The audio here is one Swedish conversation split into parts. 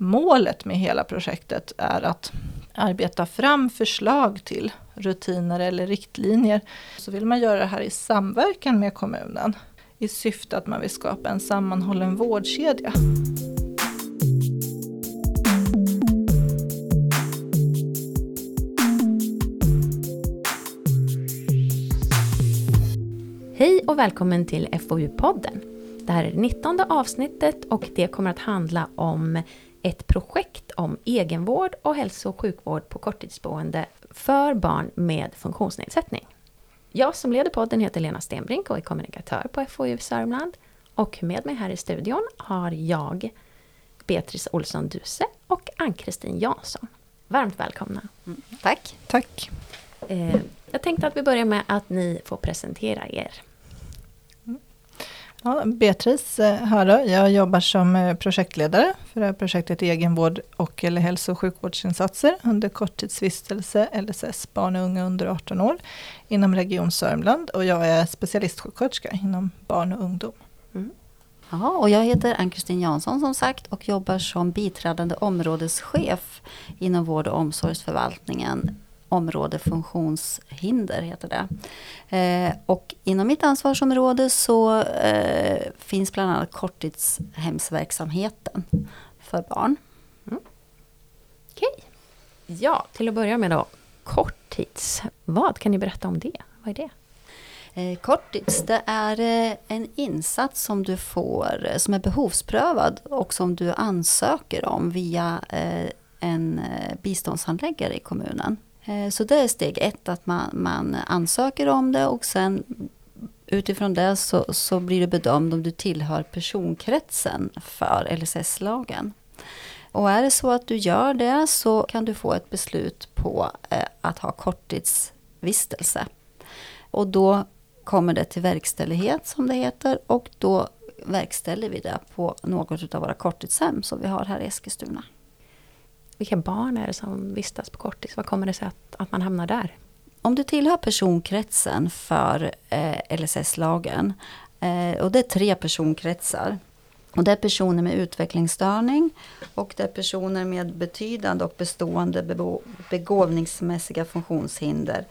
Målet med hela projektet är att arbeta fram förslag till rutiner eller riktlinjer. Så vill man göra det här i samverkan med kommunen i syfte att man vill skapa en sammanhållen vårdkedja. Hej och välkommen till FoU-podden. Det här är det 19 avsnittet och det kommer att handla om ett projekt om egenvård och hälso och sjukvård på korttidsboende för barn med funktionsnedsättning. Jag som leder podden heter Lena Stenbrink och är kommunikatör på FoU Sörmland. Och med mig här i studion har jag Beatrice Olsson Duse och Ann-Kristin Jansson. Varmt välkomna. Mm, tack. Tack. Eh, jag tänkte att vi börjar med att ni får presentera er. Ja, Beatrice eh, här då. Jag jobbar som eh, projektledare för det här projektet Egenvård och eller hälso och sjukvårdsinsatser under korttidsvistelse, LSS, barn och unga under 18 år inom Region Sörmland och jag är specialistsjuksköterska inom barn och ungdom. Mm. Ja, och jag heter Ann-Kristin Jansson som sagt och jobbar som biträdande områdeschef inom vård och omsorgsförvaltningen område funktionshinder heter det. Eh, och inom mitt ansvarsområde så eh, finns bland annat korttidshemsverksamheten för barn. Mm. Okej. Okay. Ja, till att börja med då. Korttids. Vad kan ni berätta om det? Vad är det? Eh, korttids, det är en insats som du får, som är behovsprövad och som du ansöker om via en biståndshandläggare i kommunen. Eh, så det är steg ett, att man, man ansöker om det och sen utifrån det så, så blir det bedömd om du tillhör personkretsen för LSS-lagen. Och är det så att du gör det så kan du få ett beslut på eh, att ha korttidsvistelse. Och då kommer det till verkställighet som det heter och då verkställer vi det på något av våra korttidshem som vi har här i Eskilstuna. Vilka barn är det som vistas på kortis? Vad kommer det sig att, att man hamnar där? Om du tillhör personkretsen för eh, LSS-lagen, eh, och det är tre personkretsar. Och det är personer med utvecklingsstörning och det är personer med betydande och bestående begåvningsmässiga funktionshinder.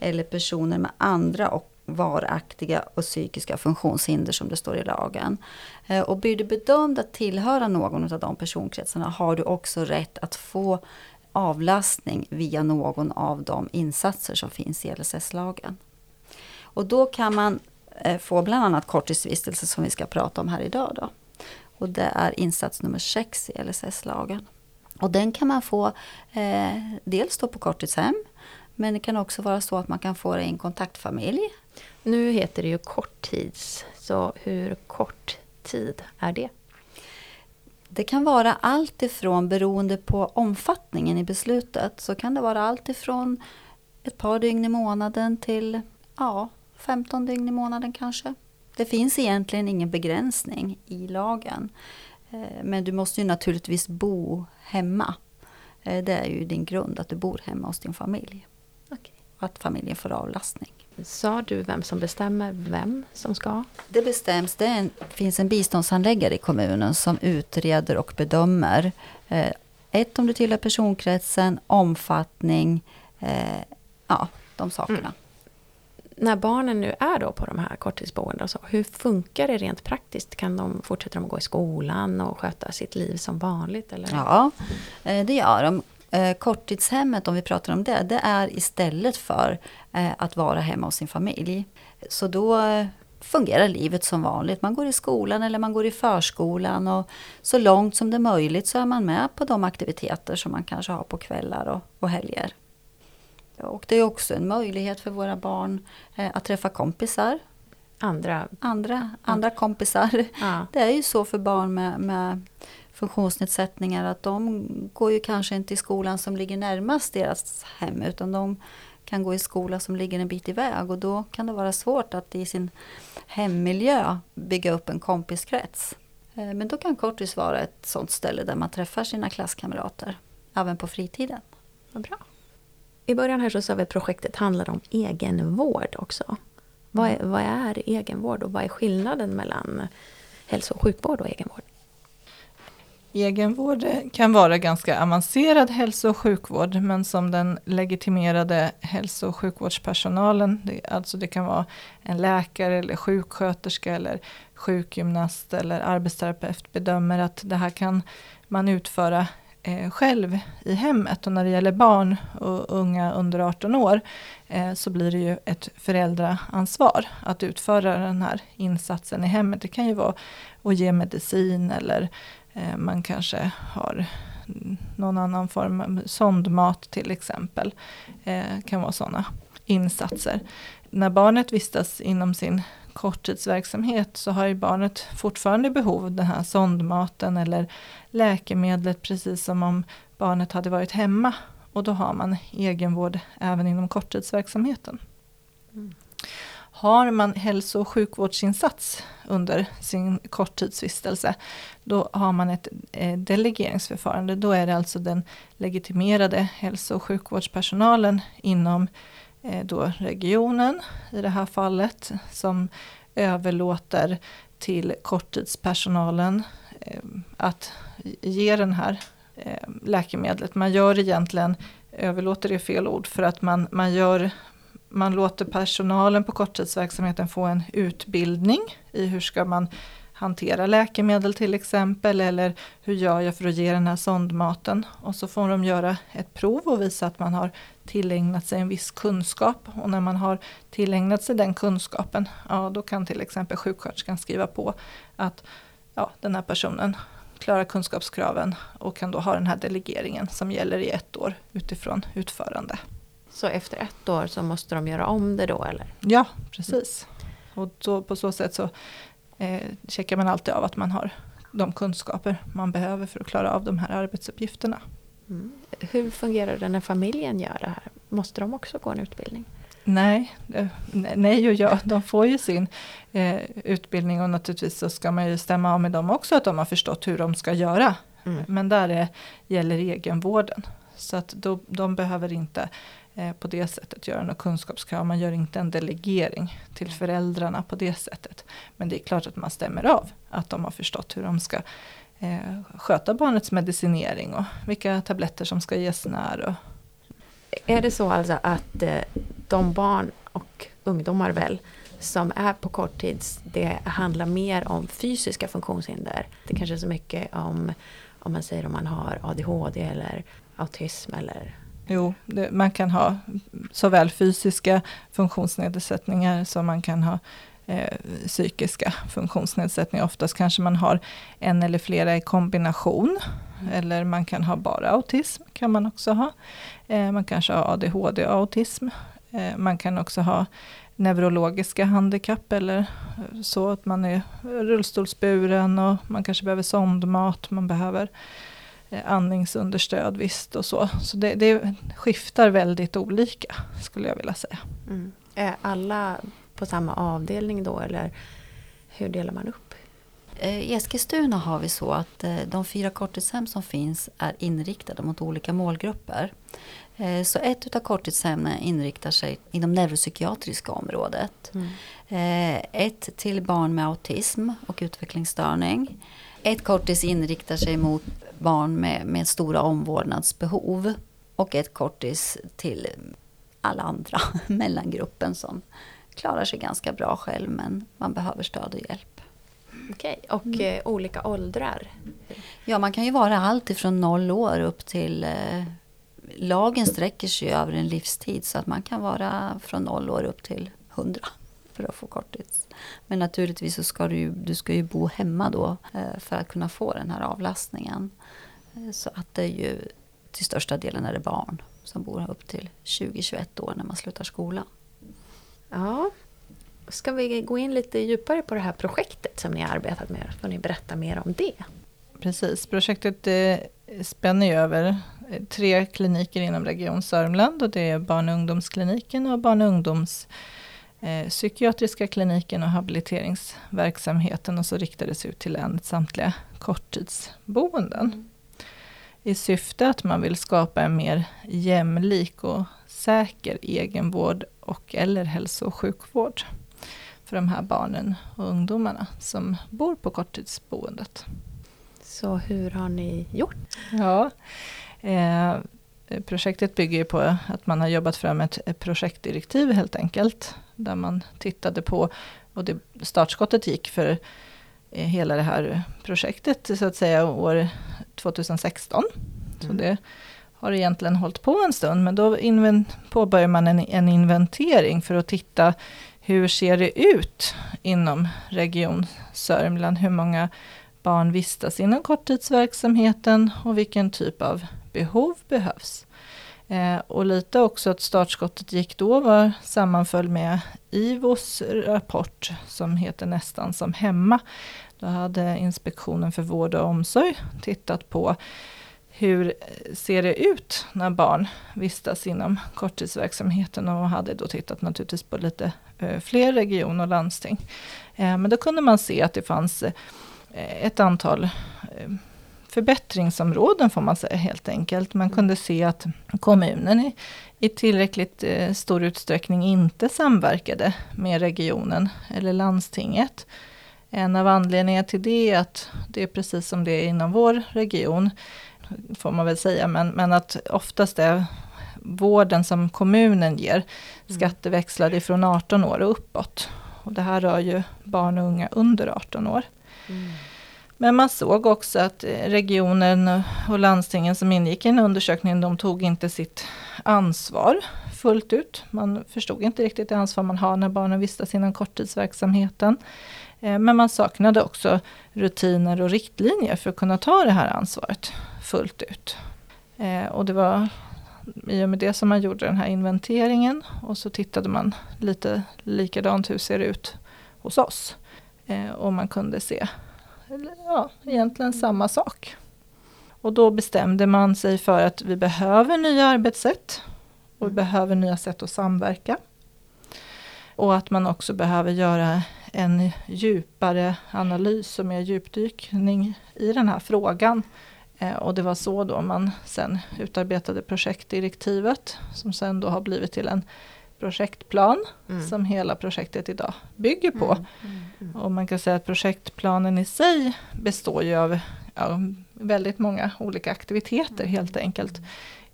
Eller personer med andra och varaktiga och psykiska funktionshinder som det står i lagen. Eh, och blir du bedömd att tillhöra någon av de personkretsarna har du också rätt att få avlastning via någon av de insatser som finns i LSS-lagen. Och då kan man eh, få bland annat korttidsvistelse som vi ska prata om här idag. Då. Och det är insats nummer 6 i LSS-lagen. Och den kan man få eh, dels då på korttidshem men det kan också vara så att man kan få det i en kontaktfamilj. Nu heter det ju korttids, så hur kort tid är det? Det kan vara allt ifrån, beroende på omfattningen i beslutet, så kan det vara allt ifrån ett par dygn i månaden till ja, 15 dygn i månaden kanske. Det finns egentligen ingen begränsning i lagen. Eh, men du måste ju naturligtvis bo hemma. Eh, det är ju din grund, att du bor hemma hos din familj. Okay. Att familjen får avlastning. Sa du vem som bestämmer vem som ska? Det bestäms, det en, finns en biståndshandläggare i kommunen som utreder och bedömer. Eh, ett, om du tillhör personkretsen, omfattning, eh, ja, de sakerna. Mm. När barnen nu är då på de här korttidsboendena, hur funkar det rent praktiskt? Kan de fortsätta de gå i skolan och sköta sitt liv som vanligt? Eller? Ja, eh, det gör de. Eh, korttidshemmet, om vi pratar om det, det är istället för eh, att vara hemma hos sin familj. Så då eh, fungerar livet som vanligt. Man går i skolan eller man går i förskolan och så långt som det är möjligt så är man med på de aktiviteter som man kanske har på kvällar och, och helger. Och det är också en möjlighet för våra barn att träffa kompisar. Andra, andra, andra kompisar. Ja. Det är ju så för barn med, med funktionsnedsättningar att de går ju kanske inte i skolan som ligger närmast deras hem utan de kan gå i skola som ligger en bit iväg och då kan det vara svårt att i sin hemmiljö bygga upp en kompiskrets. Eh, men då kan kortis vara ett sådant ställe där man träffar sina klasskamrater, även på fritiden. Vad bra. I början här så sa vi att projektet handlar om egenvård också. Vad är, vad är egenvård och vad är skillnaden mellan hälso och sjukvård och egenvård? Egenvård kan vara ganska avancerad hälso och sjukvård men som den legitimerade hälso och sjukvårdspersonalen, det, alltså det kan vara en läkare eller sjuksköterska eller sjukgymnast eller arbetsterapeut bedömer att det här kan man utföra eh, själv i hemmet. Och när det gäller barn och unga under 18 år eh, så blir det ju ett föräldraansvar att utföra den här insatsen i hemmet. Det kan ju vara att ge medicin eller Eh, man kanske har någon annan form, sondmat till exempel, eh, kan vara sådana insatser. När barnet vistas inom sin korttidsverksamhet så har ju barnet fortfarande behov av den här sondmaten eller läkemedlet precis som om barnet hade varit hemma. Och då har man egenvård även inom korttidsverksamheten. Mm. Har man hälso och sjukvårdsinsats under sin korttidsvistelse, då har man ett eh, delegeringsförfarande. Då är det alltså den legitimerade hälso och sjukvårdspersonalen inom eh, då regionen i det här fallet som överlåter till korttidspersonalen eh, att ge den här läkemedlet. Man gör egentligen, överlåter det fel ord, för att man, man, gör, man låter personalen på korttidsverksamheten få en utbildning i hur ska man hantera läkemedel till exempel eller hur gör jag för att ge den här sondmaten. Och så får de göra ett prov och visa att man har tillägnat sig en viss kunskap. Och när man har tillägnat sig den kunskapen, ja då kan till exempel sjuksköterskan skriva på att ja, den här personen klarar kunskapskraven och kan då ha den här delegeringen som gäller i ett år utifrån utförande. Så efter ett år så måste de göra om det då eller? Ja, precis. Och då, på så sätt så eh, checkar man alltid av att man har de kunskaper man behöver för att klara av de här arbetsuppgifterna. Mm. Hur fungerar det när familjen gör det här? Måste de också gå en utbildning? Nej, nej och ja, de får ju sin eh, utbildning och naturligtvis så ska man ju stämma av med dem också att de har förstått hur de ska göra. Mm. Men där är, gäller egenvården. Så att då, de behöver inte Eh, på det sättet göra något kunskapskrav. Man gör inte en delegering till föräldrarna på det sättet. Men det är klart att man stämmer av att de har förstått hur de ska eh, sköta barnets medicinering och vilka tabletter som ska ges när. Och... Är det så alltså att eh, de barn och ungdomar väl som är på korttids, det handlar mer om fysiska funktionshinder. Det kanske är så mycket om, om man säger om man har ADHD eller autism eller Jo, det, man kan ha såväl fysiska funktionsnedsättningar som man kan ha eh, psykiska funktionsnedsättningar. Oftast kanske man har en eller flera i kombination. Mm. Eller man kan ha bara autism, kan man också ha. Eh, man kanske har ADHD och autism. Eh, man kan också ha neurologiska handikapp eller så att man är rullstolsburen och man kanske behöver sondmat, man behöver Eh, andningsunderstöd visst och så. Så det, det skiftar väldigt olika skulle jag vilja säga. Mm. Är alla på samma avdelning då eller hur delar man upp? Eh, I Eskilstuna har vi så att eh, de fyra korttidshem som finns är inriktade mot olika målgrupper. Så ett av korttidshemmen inriktar sig inom neuropsykiatriska området. Mm. Ett till barn med autism och utvecklingsstörning. Ett kortis inriktar sig mot barn med, med stora omvårdnadsbehov. Och ett kortis till alla andra, mellangruppen som klarar sig ganska bra själv men man behöver stöd och hjälp. Okej, och mm. eh, olika åldrar? Ja, man kan ju vara allt ifrån noll år upp till eh, Lagen sträcker sig över en livstid så att man kan vara från noll år upp till hundra för att få korttids. Men naturligtvis så ska du, du ska ju bo hemma då eh, för att kunna få den här avlastningen. Eh, så att det är ju till största delen är det barn som bor upp till 20-21 år när man slutar skolan. Ja, ska vi gå in lite djupare på det här projektet som ni har arbetat med? Får ni berätta mer om det? Precis, projektet eh, spänner ju över tre kliniker inom Region Sörmland och det är barn och ungdomskliniken och barn och ungdoms eh, psykiatriska kliniken och habiliteringsverksamheten och så sig ut till länets samtliga korttidsboenden. I syfte att man vill skapa en mer jämlik och säker egenvård och eller hälso och sjukvård för de här barnen och ungdomarna som bor på korttidsboendet. Så hur har ni gjort? Ja, eh, projektet bygger ju på att man har jobbat fram ett, ett projektdirektiv helt enkelt. Där man tittade på, och det, startskottet gick för eh, hela det här projektet så att säga år 2016. Så Mm. det har egentligen hållit på en stund, men då påbörjar man en, en inventering för att titta hur ser det ut inom Region Sörmland? Hur många barn vistas inom korttidsverksamheten och vilken typ av behov behövs? Eh, och lite också att startskottet gick då var sammanföll med IVOs rapport som heter Nästan som hemma. Då hade Inspektionen för vård och omsorg tittat på hur ser det ut när barn vistas inom korttidsverksamheten och hade då tittat naturligtvis på lite eh, fler region och landsting. Eh, men då kunde man se att det fanns eh, ett antal förbättringsområden får man säga helt enkelt. Man kunde se att kommunen i, i tillräckligt stor utsträckning inte samverkade med regionen eller landstinget. En av anledningarna till det är att det är precis som det är inom vår region, får man väl säga, men, men att oftast är vården som kommunen ger skatteväxlad ifrån 18 år och uppåt. Och det här rör ju barn och unga under 18 år. Men man såg också att regionen och landstingen som ingick i den undersökningen, de tog inte sitt ansvar fullt ut. Man förstod inte riktigt det ansvar man har när barnen vistas inom korttidsverksamheten. Eh, men man saknade också rutiner och riktlinjer för att kunna ta det här ansvaret fullt ut. Eh, och det var i och med det som man gjorde den här inventeringen och så tittade man lite likadant, hur ser det ut hos oss? Eh, och man kunde se ja, egentligen samma sak. Och då bestämde man sig för att vi behöver nya arbetssätt och vi behöver nya sätt att samverka. Och att man också behöver göra en djupare analys och mer djupdykning i den här frågan. Eh, och det var så då man sen utarbetade projektdirektivet som sen då har blivit till en projektplan Mm. som hela projektet idag bygger på. Mm. Mm. Mm. Och man kan säga att projektplanen i sig består ju av ja, väldigt många olika aktiviteter helt enkelt.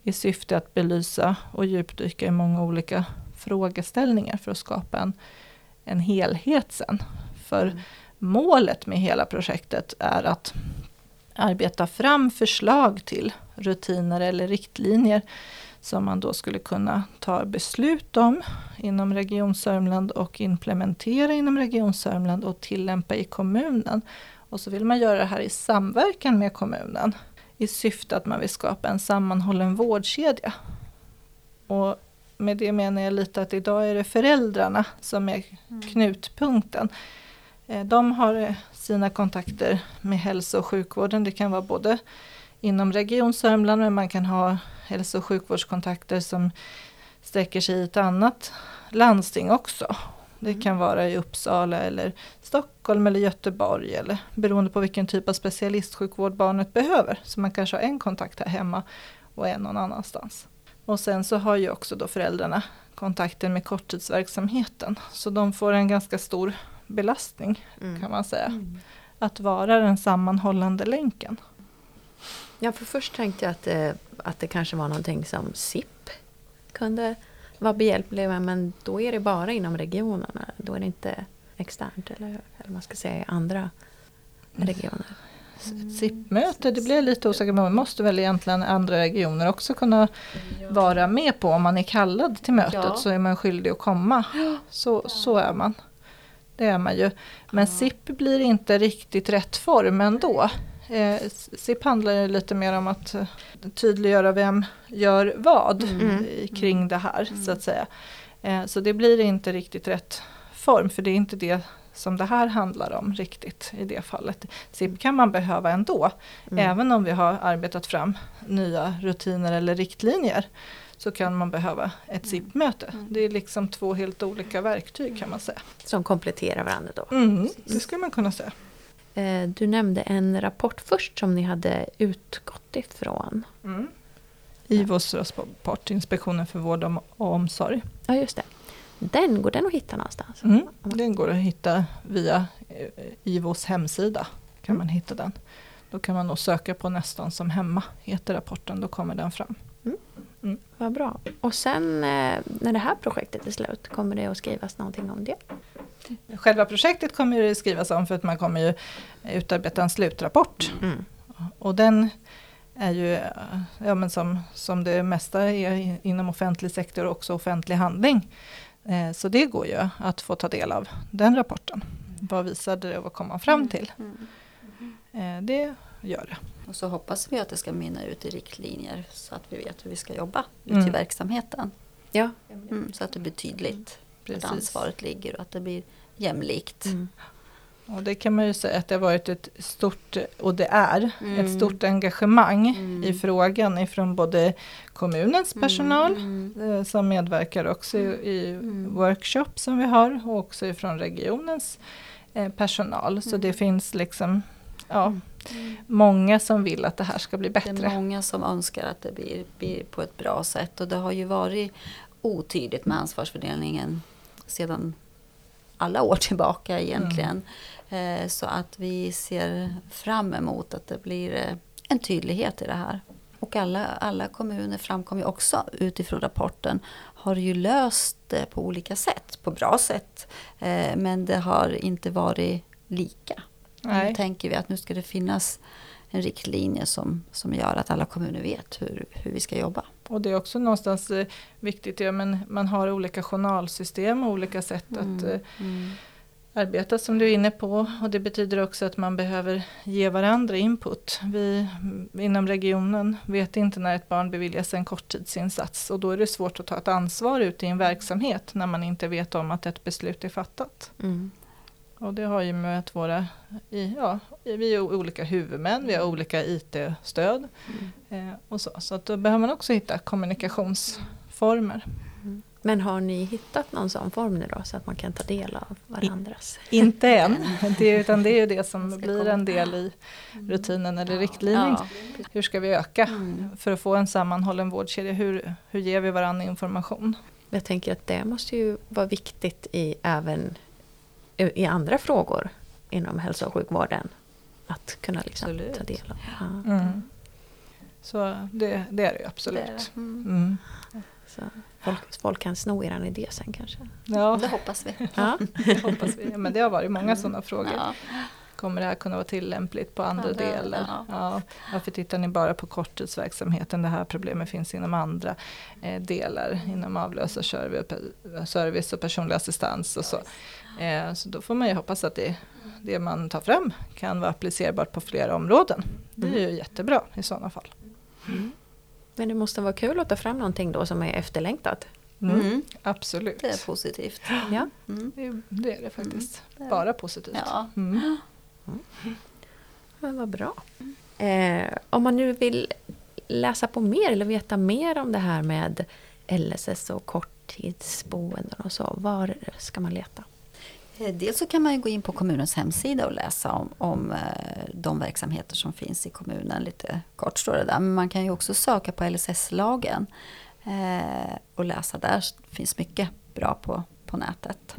I syfte att belysa och djupdyka i många olika frågeställningar för att skapa en, en helhet sen. För Mm. målet med hela projektet är att arbeta fram förslag till rutiner eller riktlinjer som man då skulle kunna ta beslut om inom Region Sörmland och implementera inom Region Sörmland och tillämpa i kommunen. Och så vill man göra det här i samverkan med kommunen i syfte att man vill skapa en sammanhållen vårdkedja. Och med det menar jag lite att idag är det föräldrarna som är knutpunkten. Eh, De har eh, sina kontakter med hälso och sjukvården. Det kan vara både inom Region Sörmland men man kan ha hälso och sjukvårdskontakter som sträcker sig i ett annat landsting också. Det kan vara i Uppsala eller Stockholm eller Göteborg eller beroende på vilken typ av specialistsjukvård barnet behöver. Så man kanske har en kontakt här hemma och en någon annanstans. Och sen så har ju också då föräldrarna kontakter med korttidsverksamheten. Så de får en ganska stor belastning Mm. kan man säga. Mm. Att vara den sammanhållande länken. Ja, för först tänkte jag att det, att det kanske var någonting som SIP kunde vara behjälplig med, men då är det bara inom regionerna. Då är det inte externt, eller, eller man ska säga i andra regioner. Ett SIP-möte, det blir jag lite osäker på. Man måste väl egentligen andra regioner också kunna vara med på. Om man är kallad till mötet Ja. så är man skyldig att komma. Så, så är man. Det är man ju. Men Ja. SIP blir inte riktigt rätt form ändå. Eh, SIP handlar ju lite mer om att tydliggöra vem gör vad Mm. kring det här så att säga. Eh, så det blir inte riktigt rätt form för det är inte det som det här handlar om riktigt i det fallet. SIP kan man behöva ändå. Mm. Även om vi har arbetat fram nya rutiner eller riktlinjer så kan man behöva ett SIP-möte. Det är liksom två helt olika verktyg kan man säga. Som kompletterar varandra då. Mm, det skulle man kunna säga. Eh, Du nämnde en rapport först som ni hade utgått ifrån. Mm. IVOs rapport, Inspektionen för vård och omsorg. Ja, just det. Den, går den att hitta någonstans? Mm. Den går att hitta via eh, IVOs hemsida. kan man hitta den. då kan man nog söka på nästan som hemma, heter rapporten, då kommer den fram. Vad bra. Och sen eh, när det här projektet är slut, kommer det att skrivas någonting om det? Själva projektet kommer det skrivas om för att man kommer ju utarbeta en slutrapport. Mm. Och den är ju, ja, men som, som det mesta är inom offentlig sektor, också offentlig handling. Eh, så det går ju att få ta del av den rapporten. Vad visade det och vad kom man fram till? Eh, det gör det. Och så hoppas vi att det ska mynna ut i riktlinjer så att vi vet hur vi ska jobba ute Mm. i verksamheten. Ja. Mm, så att det blir tydligt var Precis. ansvaret ligger och att det blir jämlikt. Mm. Och det kan man ju säga att det har varit ett stort, och det är, Mm. ett stort engagemang Mm. i frågan ifrån både kommunens personal Mm. eh, som medverkar också i, i Mm. workshop som vi har och också ifrån regionens eh, personal. Så Mm. det finns liksom ja, många som vill att det här ska bli Det är bättre. många som önskar att det blir, blir på ett bra sätt och det har ju varit otydligt med ansvarsfördelningen sedan alla år tillbaka egentligen. Eh, Så att vi ser fram emot att det blir eh, en tydlighet i det här. Och alla, alla kommuner framkom ju också utifrån rapporten har ju löst det på olika sätt, på bra sätt. Eh, Men det har inte varit lika. Nu Nej. tänker vi att nu ska det finnas en riktlinje som, som gör att alla kommuner vet hur, hur vi ska jobba. Och det är också någonstans eh, viktigt, ja, men man har olika journalsystem och olika sätt att eh, Mm. arbeta som du är inne på och det betyder också att man behöver ge varandra input. Vi mm, inom regionen vet inte när ett barn beviljas en korttidsinsats och då är det svårt att ta ett ansvar ute i en verksamhet när man inte vet om att ett beslut är fattat. Mm. Och det har ju med att våra, i, ja, vi är olika huvudmän, vi har olika IT-stöd eh, och så. Så att då behöver man också hitta kommunikationsformer. Men har ni hittat någon sån form nu då så att man kan ta del av varandras? Inte än, det, utan det är ju det som blir en del i rutinen eller riktlinjen. Ja. Hur ska vi öka Mm. för att få en sammanhållen vårdkedja? Hur, hur ger vi varandra information? Jag tänker att det måste ju vara viktigt i även i andra frågor inom hälso och sjukvården. Att kunna liksom Absolut. ta del av. Ja. Mm. Så det, det är det ju absolut. Det är det. Mm. Mm. Så folk, folk kan sno er idé sen kanske. Ja, Det hoppas vi. Ja. det hoppas vi. Men det har varit många sådana frågor. Ja. Kommer det här kunna vara tillämpligt på andra, Andra, delar? ja. Ja. Varför tittar ni bara på korttidsverksamheten? Det här problemet finns inom andra eh, delar, inom avlösarservice och personlig assistans och så. Eh, så då får man ju hoppas att det, det man tar fram kan vara applicerbart på flera områden. Det är ju jättebra i sådana fall. Men det måste vara kul att ta fram någonting då som är efterlängtat. Mm. Mm. Absolut. Det är positivt. Ja. Mm. Det, det är det faktiskt. det är det. Bara positivt. Ja. Mm. Men vad bra. Eh, om man nu vill läsa på mer eller veta mer om det här med LSS och korttidsboenden och så, var ska man leta? Eh, dels så kan man ju gå in på kommunens hemsida och läsa om, om eh, de verksamheter som finns i kommunen. Lite kort står det där. Men man kan ju också söka på LSS-lagen eh, och läsa där. Det finns mycket bra på, på nätet.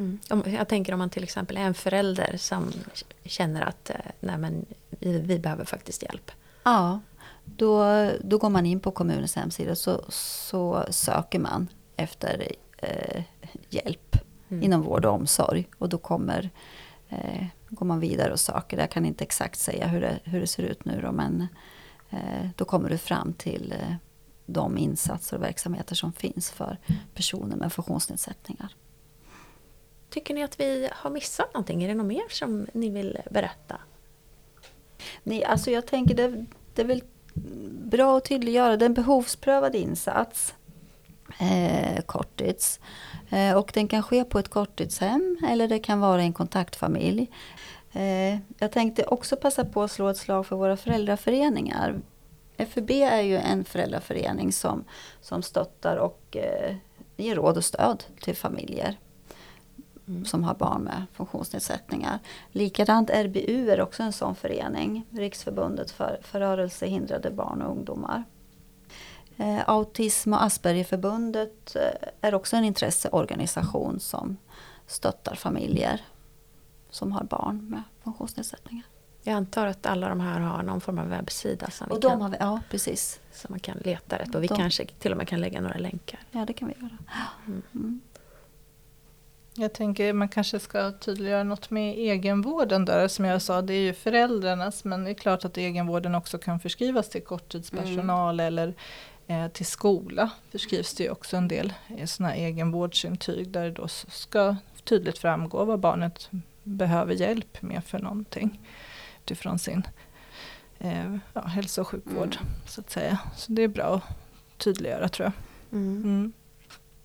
Mm. Jag tänker om man till exempel är en förälder som känner att eh, nej men, vi, vi behöver faktiskt hjälp. Ja, då, då går man in på kommunens hemsida så, så söker man efter eh, hjälp Mm. inom vård och omsorg. Och då kommer, eh, går man vidare och söker. Jag kan inte exakt säga hur det, hur det ser ut nu då, men eh, då kommer du fram till eh, de insatser och verksamheter som finns för personer med funktionsnedsättningar. Tycker ni att vi har missat någonting? Är det något mer som ni vill berätta? Nej, alltså jag tänker det, det är väl bra att tydliggöra. Det är en behovsprövad insats. Eh, korttids. Eh, och den kan ske på ett korttidshem eller det kan vara i en kontaktfamilj. Eh, jag tänkte också passa på att slå ett slag för våra föräldraföreningar. FUB är ju en föräldraförening som, som stöttar och eh, ger råd och stöd till familjer som har barn med funktionsnedsättningar. Likadant RBU är också en sån förening, Riksförbundet för, för rörelsehindrade barn och ungdomar. Eh, Autism och Aspergerförbundet eh, är också en intresseorganisation som stöttar familjer som har barn med funktionsnedsättningar. Jag antar att alla de här har någon form av webbsida som, Och vi kan, har vi, ja, precis. som man kan leta rätt och vi De- kanske till och med kan lägga några länkar. Ja, det kan vi göra. Mm. Jag tänker man kanske ska tydliggöra något med egenvården där. Som jag sa, det är ju föräldrarnas men det är klart att egenvården också kan förskrivas till korttidspersonal eller eh, till skola. Förskrivs det ju också en del eh, sådana egenvårdsintyg där det då ska tydligt framgå vad barnet behöver hjälp med för någonting. Utifrån sin eh, ja, hälso och sjukvård så att säga. Så det är bra att tydliggöra tror jag. Mm.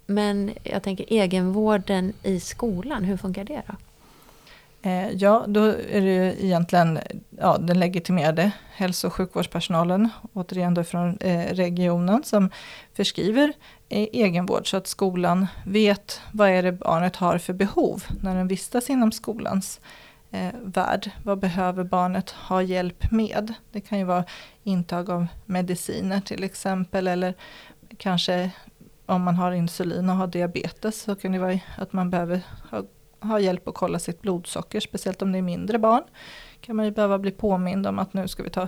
Men jag tänker egenvården i skolan, hur funkar det då? Eh, ja, då är det ju egentligen ja, den legitimerade hälso och sjukvårdspersonalen, återigen då från eh, regionen, som förskriver eh, egenvård så att skolan vet vad är det barnet har för behov när den vistas inom skolans eh, värld. Vad behöver barnet ha hjälp med? Det kan ju vara intag av mediciner till exempel eller kanske om man har insulin och har diabetes så kan det vara att man behöver ha ha hjälp att kolla sitt blodsocker, speciellt om det är mindre barn. kan man ju behöva bli påmind om att nu ska vi ta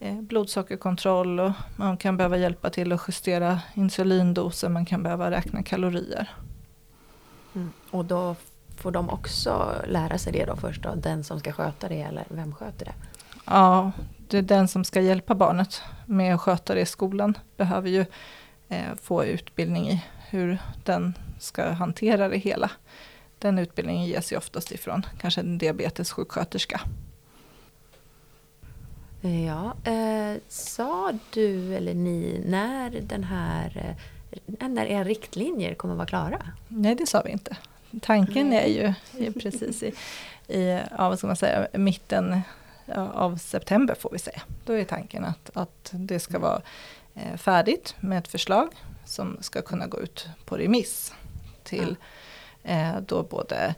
eh, blodsockerkontroll och man kan behöva hjälpa till att justera insulindoser, man kan behöva räkna kalorier. Och då får de också lära sig det då först då, den som ska sköta det eller vem sköter det? Ja, det är den som ska hjälpa barnet med att sköta det i skolan behöver ju få utbildning i hur den ska hantera det hela. Den utbildningen ges ju oftast ifrån kanske en diabetessjuksköterska. Ja, eh, sa du eller ni när den här eh, när era riktlinjer kommer vara klara? Nej, det sa vi inte. Tanken är ju är precis i, i ja, vad ska man säga, mitten av september får vi säga. Då är tanken att, att det ska vara eh, färdigt med ett förslag som ska kunna gå ut på remiss till eh, då både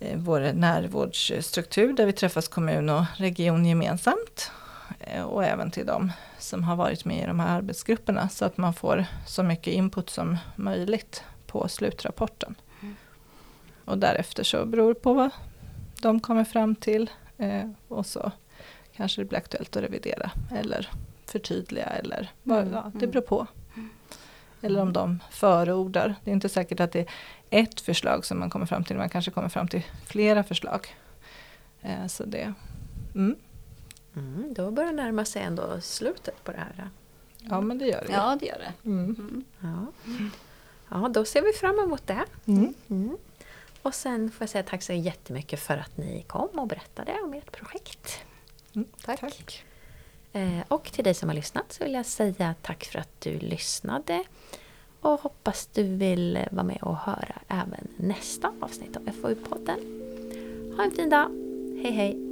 eh, vår närvårdsstruktur där vi träffas kommun och region gemensamt eh, och även till de som har varit med i de här arbetsgrupperna så att man får så mycket input som möjligt på slutrapporten. Och därefter så beror det på vad de kommer fram till eh, och så kanske det blir aktuellt att revidera eller förtydliga eller vad, Mm, ja, det beror på. Eller om de förordar. Det är inte säkert att det är ett förslag som man kommer fram till, man kanske kommer fram till flera förslag. Eh, så det, mm, Mm, då börjar det närma sig ändå slutet på det här. ja men det gör det. Ja, det gör det. Mm. Mm. Ja. ja, då ser vi fram emot det. Mm. Mm. Och sen får jag säga tack så jättemycket för att ni kom och berättade om ert projekt. Mm, Tack. tack. Eh, och till dig som har lyssnat så vill jag säga tack för att du lyssnade. Och hoppas du vill vara med och höra även nästa avsnitt av FoU-podden. Ha en fin dag. Hej hej!